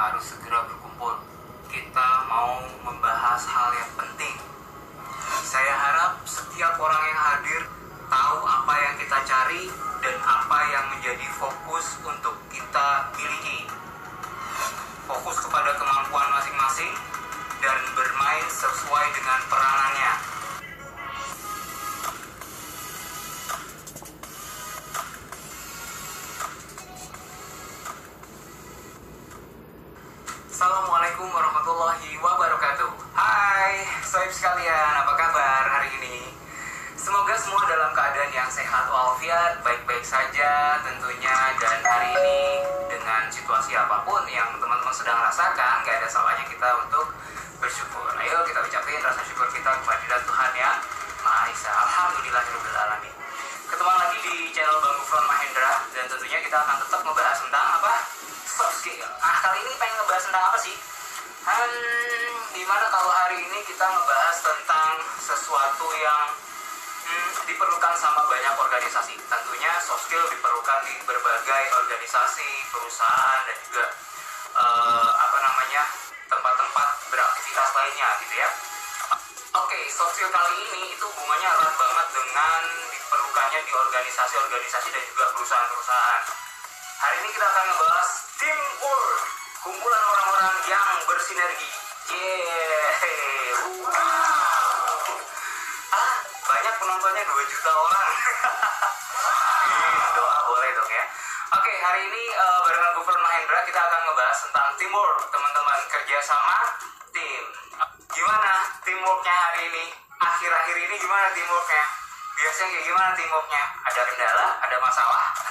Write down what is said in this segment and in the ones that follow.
harus segera berkumpul. Kita mau membahas hal yang penting. Saya harap setiap orang yang hadir tahu apa yang kita cari dan apa yang menjadi fokus untuk kita miliki. Fokus kepada kemampuan masing-masing dan bermain sesuai dengan peranannya. Sohib sekalian apa kabar hari ini Semoga semua dalam keadaan yang sehat walafiat Baik-baik saja tentunya Dan hari ini dengan situasi apa pun yang teman-teman sedang rasakan Gak ada salahnya kita untuk bersyukur Ayo kita ucapin rasa syukur kita kepada Tuhan ya Maha Esa Alhamdulillahirrahmanirrahim Ketemu lagi di channel Bang Gufron Mahendra Dan tentunya kita akan tetap membahas tentang apa? soft skill. Nah kali ini pengen ngebahas tentang apa sih? Hmm, di mana kalau hari ini kita ngebahas tentang sesuatu yang hmm, diperlukan sama banyak organisasi. Tentunya soft skill diperlukan di berbagai organisasi, perusahaan dan juga uh, apa namanya tempat-tempat beraktivitas lainnya gitu ya. Oke, okay, soft skill kali ini itu hubungannya erat banget dengan diperlukannya di organisasi-organisasi dan juga perusahaan-perusahaan. Hari ini kita akan ngebahas teamwork, kumpulan orang-orang yang bersinergi. Yeay, wow. Ah, banyak penontonnya 2 juta orang. Doa boleh dong ya. Oke, hari ini uh, barengan Gubernur Mahendra kita akan ngebahas tentang teamwork, teman-teman kerja sama tim. Gimana teamworknya hari ini? Akhir-akhir ini gimana teamworknya? Biasanya kayak gimana teamworknya? Ada kendala, ada masalah?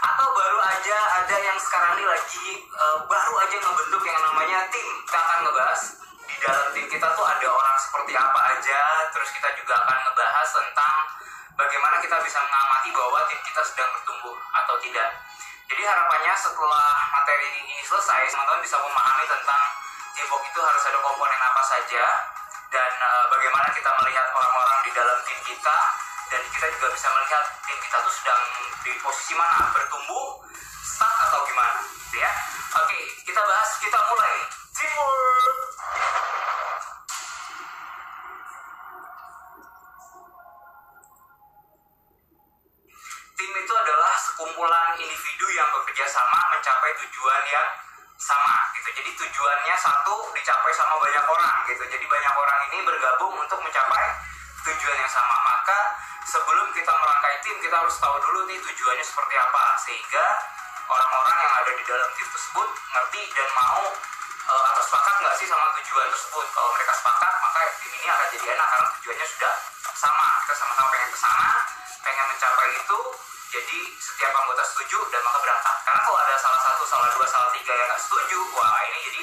atau baru aja ada yang sekarang ini lagi uh, baru aja ngebentuk yang namanya tim. Kita akan ngebahas di dalam tim kita tuh ada orang seperti apa aja. Terus kita juga akan ngebahas tentang bagaimana kita bisa mengamati bahwa tim kita sedang bertumbuh atau tidak. Jadi harapannya setelah materi ini selesai teman-teman bisa memahami tentang teamwork itu harus ada komponen apa saja. Dan uh, bagaimana kita melihat orang-orang di dalam tim kita dan kita juga bisa melihat tim kita tuh sedang di posisi mana bertumbuh stuck atau gimana gitu ya. Oke kita bahas kita mulai. Teamwork. Tim itu adalah sekumpulan individu yang bekerja sama mencapai tujuan yang sama gitu. Jadi tujuannya satu dicapai sama banyak orang gitu. Jadi banyak orang ini bergabung untuk mencapai tujuan yang sama. Maka sebelum kita merangkai tim kita harus tahu dulu nih tujuannya seperti apa. Sehingga orang-orang yang ada di dalam tim tersebut ngerti dan mau e, atau sepakat nggak sih sama tujuan tersebut? Kalau mereka sepakat maka tim ini akan jadi enak karena tujuannya sudah sama. Kita sama-sama pengen ke sana pengen mencapai itu. Jadi setiap anggota setuju dan maka berangkat. Karena kalau ada salah satu salah dua salah tiga yang nggak setuju wah ini jadi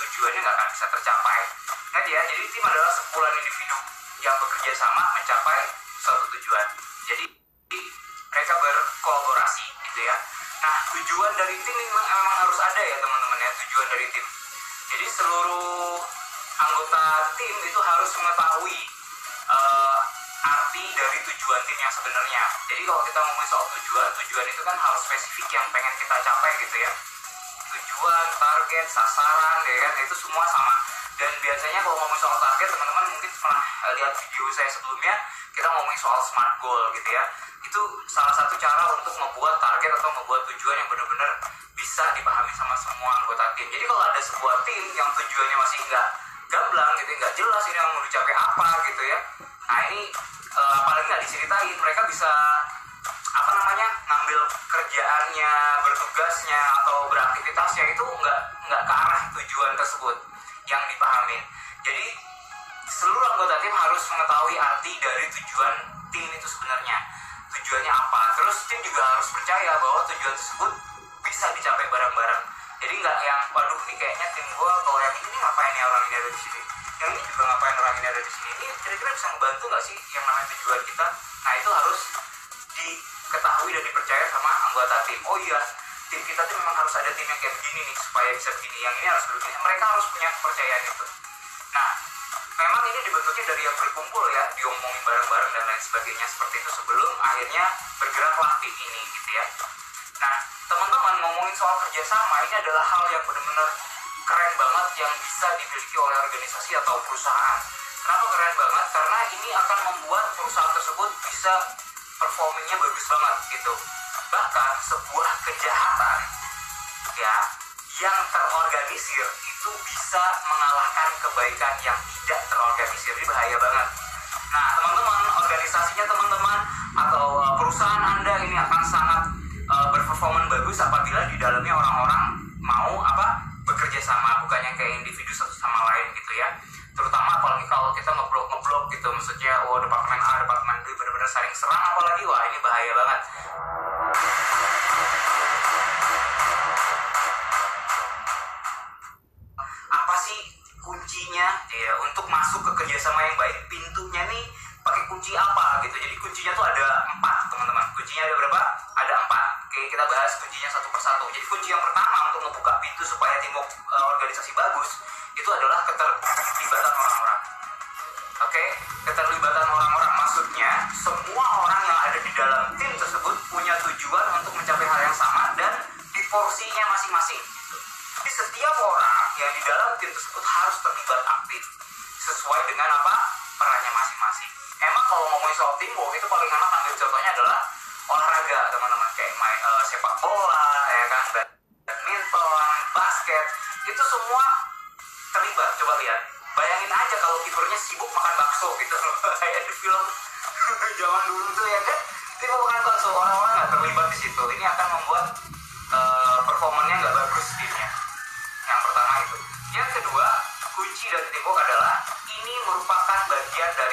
tujuannya nggak akan bisa tercapai. Ingat ya jadi tim adalah sekumpulan individu yang bekerja sama mencapai suatu tujuan. Jadi mereka berkolaborasi gitu ya. Nah tujuan dari tim memang, memang harus ada ya teman-teman ya tujuan dari tim. Jadi seluruh anggota tim itu harus mengetahui uh, arti dari tujuan tim yang sebenarnya. Jadi kalau kita ngomongin soal tujuan, tujuan itu kan harus spesifik yang pengen kita capai gitu ya. Tujuan, target, sasaran, ya kan itu semua sama dan biasanya kalau ngomong soal target teman-teman mungkin pernah lihat video saya sebelumnya kita ngomongin soal smart goal gitu ya. Itu salah satu cara untuk membuat target atau membuat tujuan yang benar-benar bisa dipahami sama semua anggota tim. Jadi kalau ada sebuah tim yang tujuannya masih nggak gamblang gitu nggak jelas ini yang mau dicapai apa gitu ya. Nah ini e, apalagi nggak diceritain mereka bisa apa namanya ngambil kerjaannya bertugasnya atau beraktivitasnya itu nggak nggak ke arah tujuan tersebut yang dipahami. Jadi seluruh anggota tim harus mengetahui arti dari tujuan tim itu sebenarnya. Tujuannya apa? Terus tim juga harus percaya bahwa tujuan tersebut bisa dicapai bareng-bareng. Jadi nggak yang, waduh nih kayaknya tim gue kalau yang ini ngapain ya orang ini ada di sini. Yang ini juga ngapain orang ini ada di sini. Ini kira-kira bisa membantu nggak sih yang namanya tujuan kita? Nah itu harus diketahui dan dipercaya sama anggota tim. Oh iya, tim kita tuh memang harus ada tim yang kayak begini nih supaya bisa begini yang ini harus begini mereka harus punya kepercayaan itu nah memang ini dibentuknya dari yang berkumpul ya diomongin bareng-bareng dan lain sebagainya seperti itu sebelum akhirnya bergeraklah tim ini gitu ya nah teman-teman ngomongin soal kerjasama ini adalah hal yang benar-benar keren banget yang bisa dimiliki oleh organisasi atau perusahaan. Kenapa keren banget? Karena ini akan membuat perusahaan tersebut bisa performingnya bagus banget gitu. Bahkan sebuah kejahatan ya yang terorganisir itu bisa mengalahkan kebaikan yang tidak terorganisir. Ini bahaya banget. Nah, teman-teman, organisasinya teman-teman atau uh, perusahaan Anda ini akan sangat uh, berperforma bagus apabila di dalamnya orang-orang mau apa bekerja sama bukan yang kayak individu satu sama lain gitu ya terutama apalagi kalau kita ngeblok ngeblok gitu maksudnya oh departemen A departemen B benar-benar saling serang apalagi wah ini bahaya banget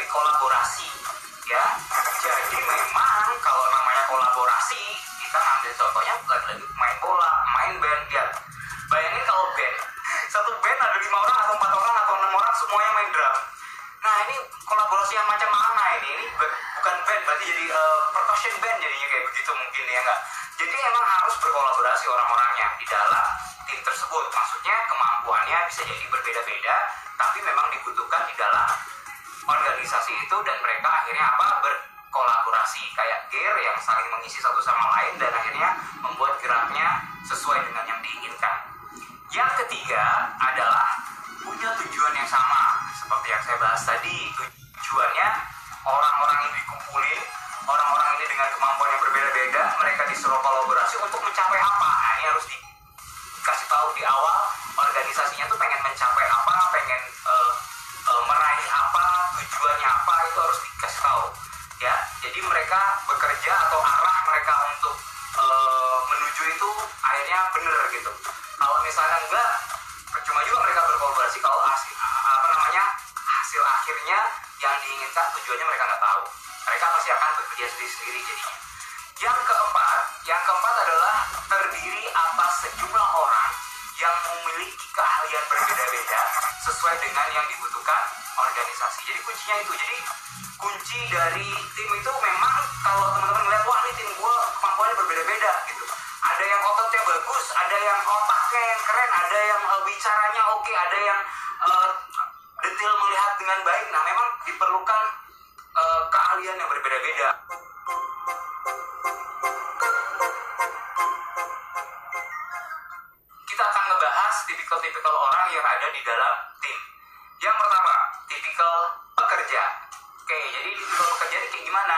kolaborasi. Ya jadi memang kalau namanya kolaborasi kita ngambil contohnya lagi-lagi main bola main band ya. Bayangin kalau band satu band ada lima orang atau empat orang atau enam orang semuanya main drum. Nah ini kolaborasi yang macam mana ini? Ini bukan band berarti jadi uh, percussion band jadinya kayak begitu mungkin ya enggak? Jadi emang harus berkolaborasi orang-orangnya di dalam tim tersebut. Maksudnya kemampuannya bisa jadi berbeda-beda tapi memang dibutuhkan di dalam organisasi itu dan mereka akhirnya apa berkolaborasi. Kayak gear yang saling mengisi satu sama lain dan akhirnya membuat geraknya sesuai dengan yang diinginkan. Yang ketiga adalah punya tujuan yang sama seperti yang saya bahas tadi. Tujuannya orang-orang yang dikumpulin orang-orang ini dengan kemampuan yang berbeda-beda mereka disuruh kolaborasi untuk mencapai apa. Nah ini harus dikasih tahu di awal organisasinya tuh pengen mencapai tujuannya apa itu harus dikasih tahu ya. Jadi mereka bekerja atau arah mereka untuk uh, menuju itu akhirnya bener gitu. Kalau misalnya enggak percuma juga mereka berkolaborasi. Kalau hasil apa namanya hasil akhirnya yang diinginkan tujuannya mereka nggak tahu. Mereka pasti akan bekerja sendiri-sendiri jadinya. Yang keempat yang keempat adalah terdiri atas sejumlah orang yang memiliki keahlian berbeda-beda sesuai dengan yang dibutuhkan organisasi. Jadi kuncinya itu. Jadi kunci dari tim itu memang kalau teman-teman ngeliat wah ini tim gue kemampuannya berbeda-beda gitu. Ada yang ototnya bagus, ada yang otaknya yang keren, ada yang uh, bicaranya oke, okay, ada yang uh, detail melihat dengan baik. Nah memang diperlukan uh, keahlian yang berbeda-beda. Kita akan ngebahas tipikal-tipikal orang yang ada di dalam tim. Yang pertama, tipikal pekerja. Oke, jadi tipikal pekerja ini kayak gimana?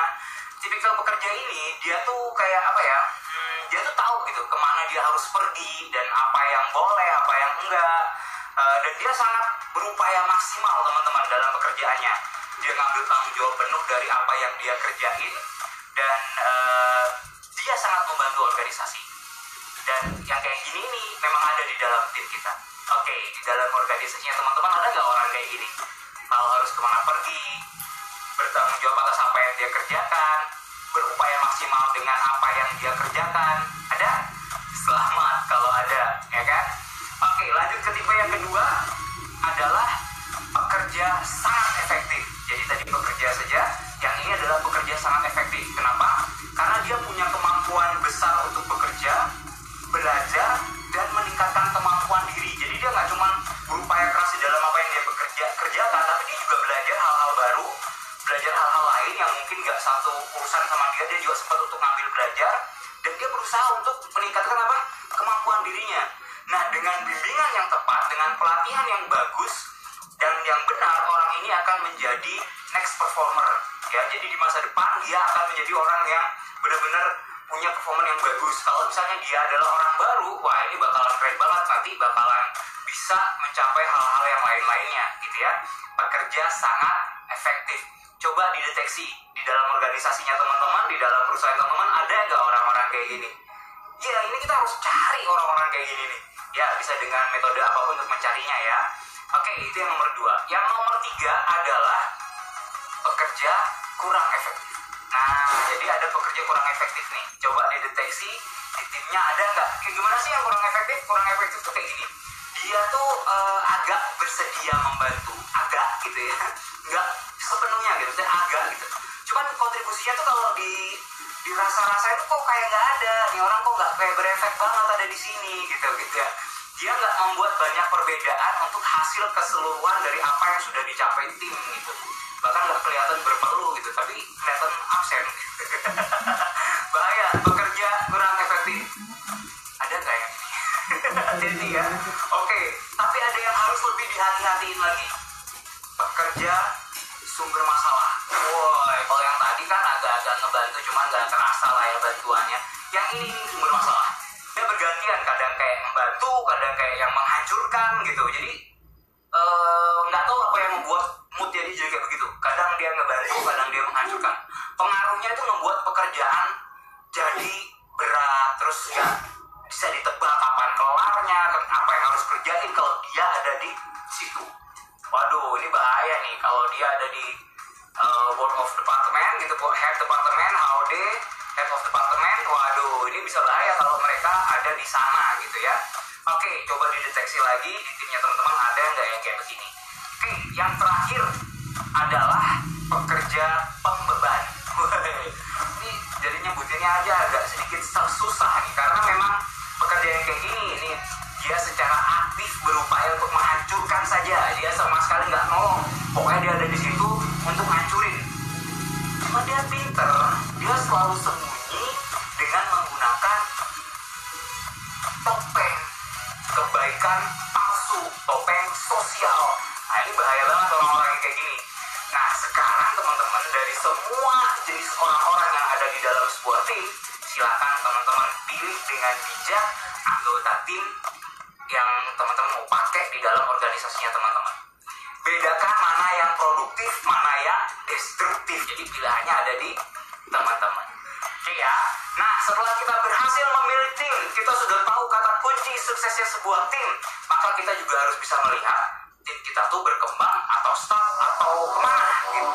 Tipikal pekerja ini dia tuh kayak apa ya? Hmm, dia tuh tahu gitu ke mana dia harus pergi dan apa yang boleh, apa yang enggak. Uh, dan dia sangat berupaya maksimal teman-teman dalam pekerjaannya. Dia ngambil tanggung jawab penuh dari apa yang dia kerjain dan uh, dia sangat membantu organisasi. Dan yang kayak gini ini memang ada di dalam tim kita. Oke, di dalam organisasinya teman-teman ada nggak orang kayak gini? Kalau harus ke mana pergi, bertanggung jawab atas apa yang dia kerjakan, berupaya maksimal dengan apa yang dia kerjakan. Ada? Selamat kalau ada, ya kan? Oke, lanjut ke tipe yang kedua adalah pekerja sangat efektif. Jadi tadi bekerja saja, yang ini adalah bekerja sangat efektif. Kenapa? Karena dia punya kemampuan besar untuk bekerja, belajar, dan meningkatkan kemampuan diri. Jadi dia nggak cuma berupaya keras di dalam apa yang kerjakan, tapi dia juga belajar hal-hal baru, belajar hal-hal lain yang mungkin nggak satu urusan sama dia, dia juga sempat untuk ngambil belajar, dan dia berusaha untuk dengan bimbingan yang tepat dengan pelatihan yang bagus dan yang benar orang ini akan menjadi next performer. Ya jadi di masa depan dia akan menjadi orang yang benar-benar punya performa yang bagus. Kalau misalnya dia adalah orang baru wah ini bakalan keren banget. Nanti bakalan bisa mencapai hal-hal yang lain-lainnya gitu ya. Bekerja sangat efektif. Coba dideteksi di dalam organisasinya teman-teman di dalam perusahaan teman-teman ada nggak orang-orang kayak gini? Ya ini kita harus cari orang-orang kayak gini nih. Ya bisa dengan metode apa pun untuk mencarinya ya. Oke itu yang nomor dua. Yang nomor tiga adalah pekerja kurang efektif. Nah jadi ada pekerja kurang efektif nih. Coba dideteksi di timnya ada nggak? Kayak gimana sih yang kurang efektif? Kurang efektif tuh kayak gini dia tuh uh, agak bersedia membantu agak gitu ya. Nggak sepenuhnya gitu saya agak gitu. Cuman kontribusinya tuh kalau di dirasa-rasa itu kok kayak nggak ada. Nih orang kok nggak kayak berefek banget ada di sini gitu gitu ya. Dia nggak membuat banyak perbedaan untuk hasil keseluruhan dari apa yang sudah dicapai tim gitu. Bahkan nggak kelihatan berperlu gitu tapi kelihatan absen. Bahaya bekerja kurang efektif. Ada nggak ini jadi ya. Oke lebih dihati-hatiin lagi. Pekerja sumber masalah. Woi kalau yang tadi kan agak-agak ngebantu cuman nggak terasa lah ya bantuannya. Yang ini, sumber masalah. Dia bergantian kadang kayak membantu kadang kayak yang menghancurkan gitu. Jadi eh, nggak tahu apa yang membuat mood jadi jadi kayak begitu. Kadang dia ngebantu kadang dia menghancurkan. Pengaruhnya itu membuat pekerjaan jadi berat terus ya bisa ditebak kapan kelarnya apa yang harus kerjain kalau dia ada di situ. Waduh ini bahaya nih kalau dia ada di uh, board of department gitu head department HOD head of department. Waduh ini bisa bahaya kalau mereka ada di sana gitu ya. Oke coba dideteksi lagi di timnya teman-teman ada nggak yang kayak begini? Oke yang terakhir adalah pekerja pembeban ini jadi nyebutinnya aja agak sedikit susah nih karena memang pekerja yang kayak gini ini dia secara aktif berupaya untuk menghancurkan setelah kita berhasil memilih tim, kita sudah tahu kata kunci suksesnya sebuah tim, maka kita juga harus bisa melihat tim kita tuh berkembang atau stuck atau ke mana gitu.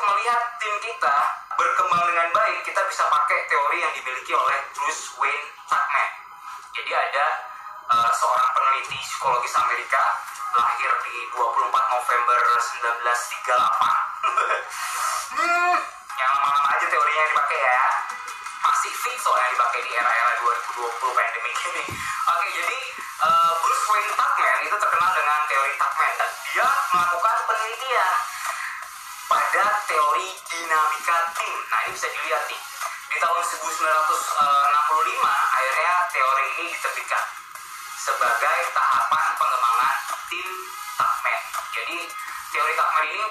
melihat tim kita berkembang dengan baik, kita bisa pakai teori yang dimiliki oleh Bruce Wayne Tuckman. Jadi ada uh, seorang peneliti psikologis Amerika lahir di 24 November 1938. hmm, yang lama-lama aja teorinya yang dipakai ya. Masih fit soalnya dipakai di era-era 2020 pandemi ini. Oke, jadi uh, Bruce Wayne Tuckman itu terkenal dengan teori Tuckman dan dia melakukan penelitian pada teori dinamika tim. Nah ini bisa dilihat nih. Di tahun 1965 akhirnya teori ini diterbitkan sebagai tahapan pengembangan tim Tuckman. Jadi teori Tuckman ini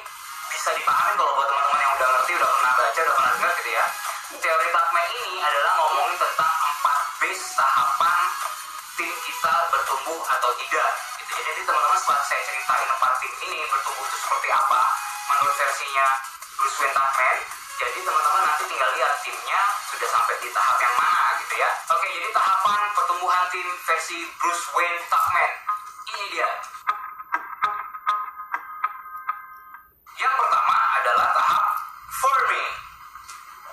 bisa dipahami kalau buat teman-teman yang udah ngerti, udah pernah baca, udah pernah dengar gitu ya. Teori Tuckman ini adalah ngomongin tentang empat base tahapan tim kita bertumbuh atau tidak. Gitu. Jadi teman-teman setelah saya ceritain empat tim ini bertumbuh itu seperti apa, menurut versinya Bruce Wayne Tuckman jadi teman-teman nanti tinggal lihat timnya sudah sampai di tahap yang mana gitu ya. Oke jadi tahapan pertumbuhan tim versi Bruce Wayne Tuckman. Ini dia. Yang pertama adalah tahap forming.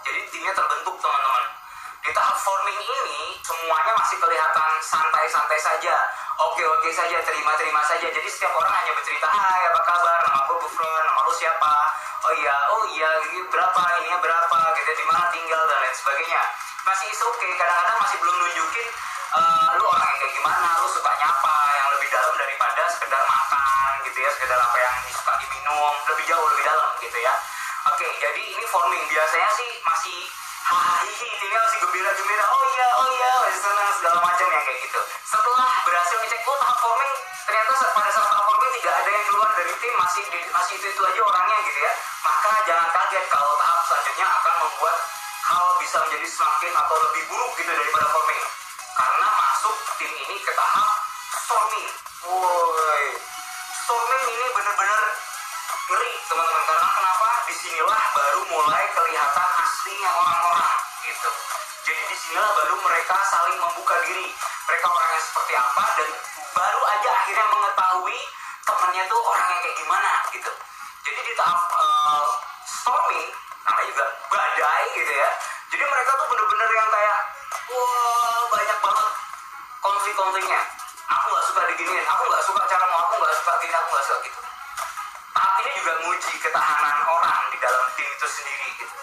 Jadi timnya terbentuk teman-teman. Di tahap forming ini semuanya masih kelihatan santai-santai saja. Oke-oke saja terima-terima saja. Jadi setiap orang hanya bercerita hai apa kabar? Nama gue Bufron nama lu siapa? Oh iya oh iya ini berapa? Ininya berapa masih is okay. kadang-kadang masih belum nunjukin uh, lu orang kayak gimana lu suka nyapa yang lebih dalam daripada sekedar makan gitu ya sekedar apa yang suka diminum lebih jauh lebih dalam gitu ya Oke, jadi ini forming biasanya sih masih hahihi timnya masih gembira-gembira oh iya oh iya masih senang segala macam yang kayak gitu setelah berhasil ngecek oh tahap forming ternyata pada saat tahap forming tidak ada yang keluar dari tim masih masih itu itu aja orangnya gitu ya maka jangan kaget kalau tahap selanjutnya akan membuat hal bisa menjadi semakin atau lebih buruk gitu daripada forming karena masuk tim ini ke tahap storming woi. Storming ini bener-bener ngeri teman-teman. Karena kenapa? Di sinilah baru mulai kelihatan aslinya orang-orang gitu. Jadi di sinilah baru mereka saling membuka diri. Mereka orang yang seperti apa dan baru aja akhirnya mengetahui temennya tuh orang yang kayak gimana gitu. Jadi di tahap uh, storming namanya juga badai gitu ya jadi mereka tuh bener-bener yang kayak wah banyak banget konflik-konfliknya aku nggak suka diginiin aku nggak suka cara mau aku nggak suka gini aku nggak suka gitu tahap ini juga menguji ketahanan orang di dalam tim itu sendiri gitu.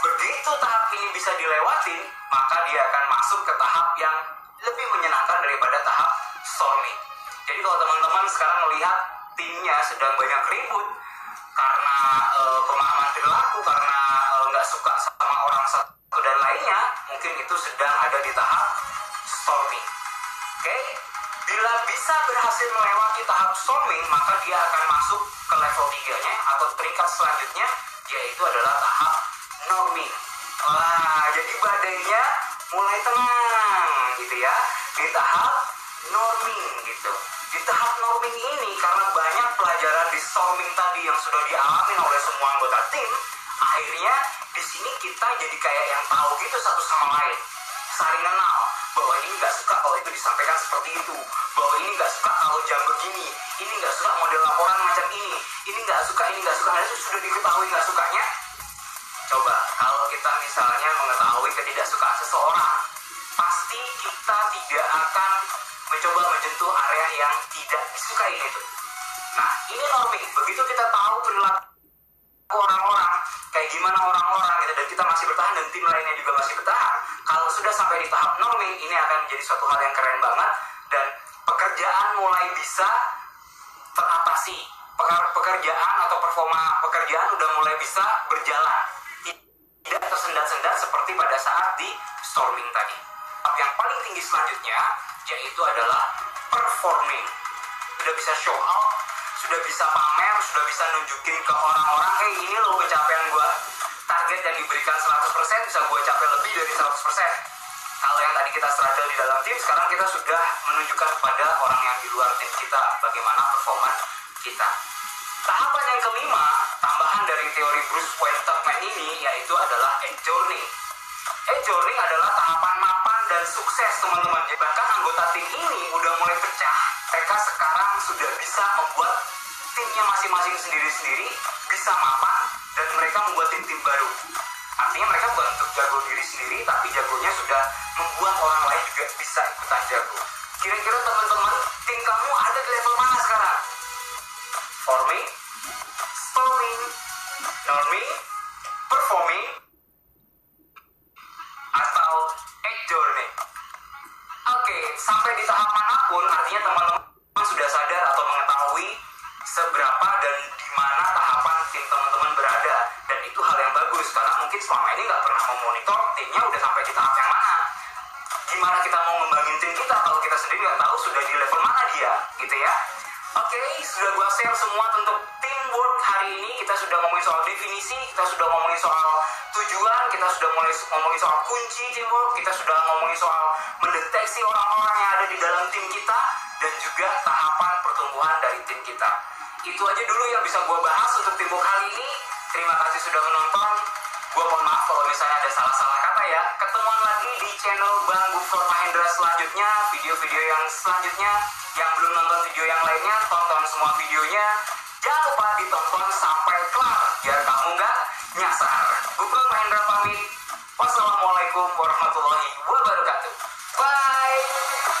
Begitu tahap ini bisa dilewatin, maka dia akan masuk ke tahap yang lebih menyenangkan daripada tahap storming. Jadi kalau teman-teman sekarang melihat timnya sedang banyak ribut karena e, pemahaman perilaku, karena eh, nggak e, suka sama orang satu dan lainnya, mungkin itu sedang ada di tahap storming. Oke, okay? bila bisa berhasil melewati tahap storming, maka dia akan masuk ke level 3-nya atau peringkat selanjutnya yaitu adalah tahap norming. Wah, jadi badainya mulai tenang gitu ya di tahap norming gitu. Di tahap norming ini karena banyak pelajaran di storming tadi yang sudah dialami oleh semua anggota tim, akhirnya di sini kita jadi kayak yang tahu gitu satu sama lain, saling kenal. Bahwa ini nggak suka kalau itu disampaikan seperti itu. Bahwa ini nggak suka kalau jam begini. Ini nggak suka model laporan macam ini. Ini nggak suka ini nggak suka. Nah, itu sudah diketahui nggak sukanya. Coba kalau kita misalnya mengetahui ketidaksukaan seseorang pasti kita tidak akan mencoba menyentuh area yang tidak disukai itu nah ini norming begitu kita tahu perilaku orang-orang kayak gimana orang-orang gitu dan kita masih bertahan dan tim lainnya juga masih bertahan kalau sudah sampai di tahap norming ini akan menjadi suatu hal yang keren banget dan pekerjaan mulai bisa teratasi. Pekerjaan atau performa pekerjaan udah mulai bisa berjalan. Tidak tersendat-sendat seperti pada saat di storming tadi. Tapi yang paling tinggi selanjutnya yaitu adalah performing. Udah bisa show off sudah bisa pamer sudah bisa nunjukin ke orang-orang hey ini loh pencapaian gue target yang diberikan 100% bisa gue capai lebih dari 100% kalau yang tadi kita struggle di dalam tim sekarang kita sudah menunjukkan kepada orang yang di luar tim kita bagaimana performa kita. Tahapan yang kelima tambahan dari teori Bruce Tuckman ini yaitu adalah journey journey adalah tahapan mapan dan sukses teman-teman. Bahkan anggota tim ini udah mulai pecah. Mereka sekarang sudah bisa membuat timnya masing-masing sendiri-sendiri bisa mapan dan mereka membuat tim-tim baru. Artinya mereka bukan untuk jago diri sendiri tapi jagonya sudah membuat orang lain juga bisa ikutan jago. Kira-kira teman-teman tim kamu ada di level mana sekarang? Forming storming norming performing mana pun artinya teman-teman sudah sadar atau mengetahui seberapa dan di mana tahapan tim teman-teman berada. Dan itu hal yang bagus karena mungkin selama ini nggak pernah memonitor timnya udah sampai di tahap yang mana. Gimana kita mau ngembangin tim kita kalau kita sendiri nggak tahu sudah di level mana dia gitu ya. Oke okay, sudah gua share semua tentang teamwork hari ini kita sudah ngomongin soal definisi kita sudah ngomongin soal tujuan kita sudah ngomongin soal kunci teamwork kita sudah ngomongin soal mendeteksi orang-orang yang ada di dalam tim kita dan juga tahapan pertumbuhan dari tim kita. Itu aja dulu yang bisa gue bahas untuk timbuk kali ini. Terima kasih sudah menonton. Gue mohon maaf kalau misalnya ada salah-salah kata ya. Ketemuan lagi di channel Bang Gufron Mahendra selanjutnya. Video-video yang selanjutnya. Yang belum nonton video yang lainnya tonton semua videonya Jangan lupa ditonton sampai kelar biar kamu nggak nyasar. Google Mahendra pamit. Wassalamualaikum warahmatullahi wabarakatuh. Bye.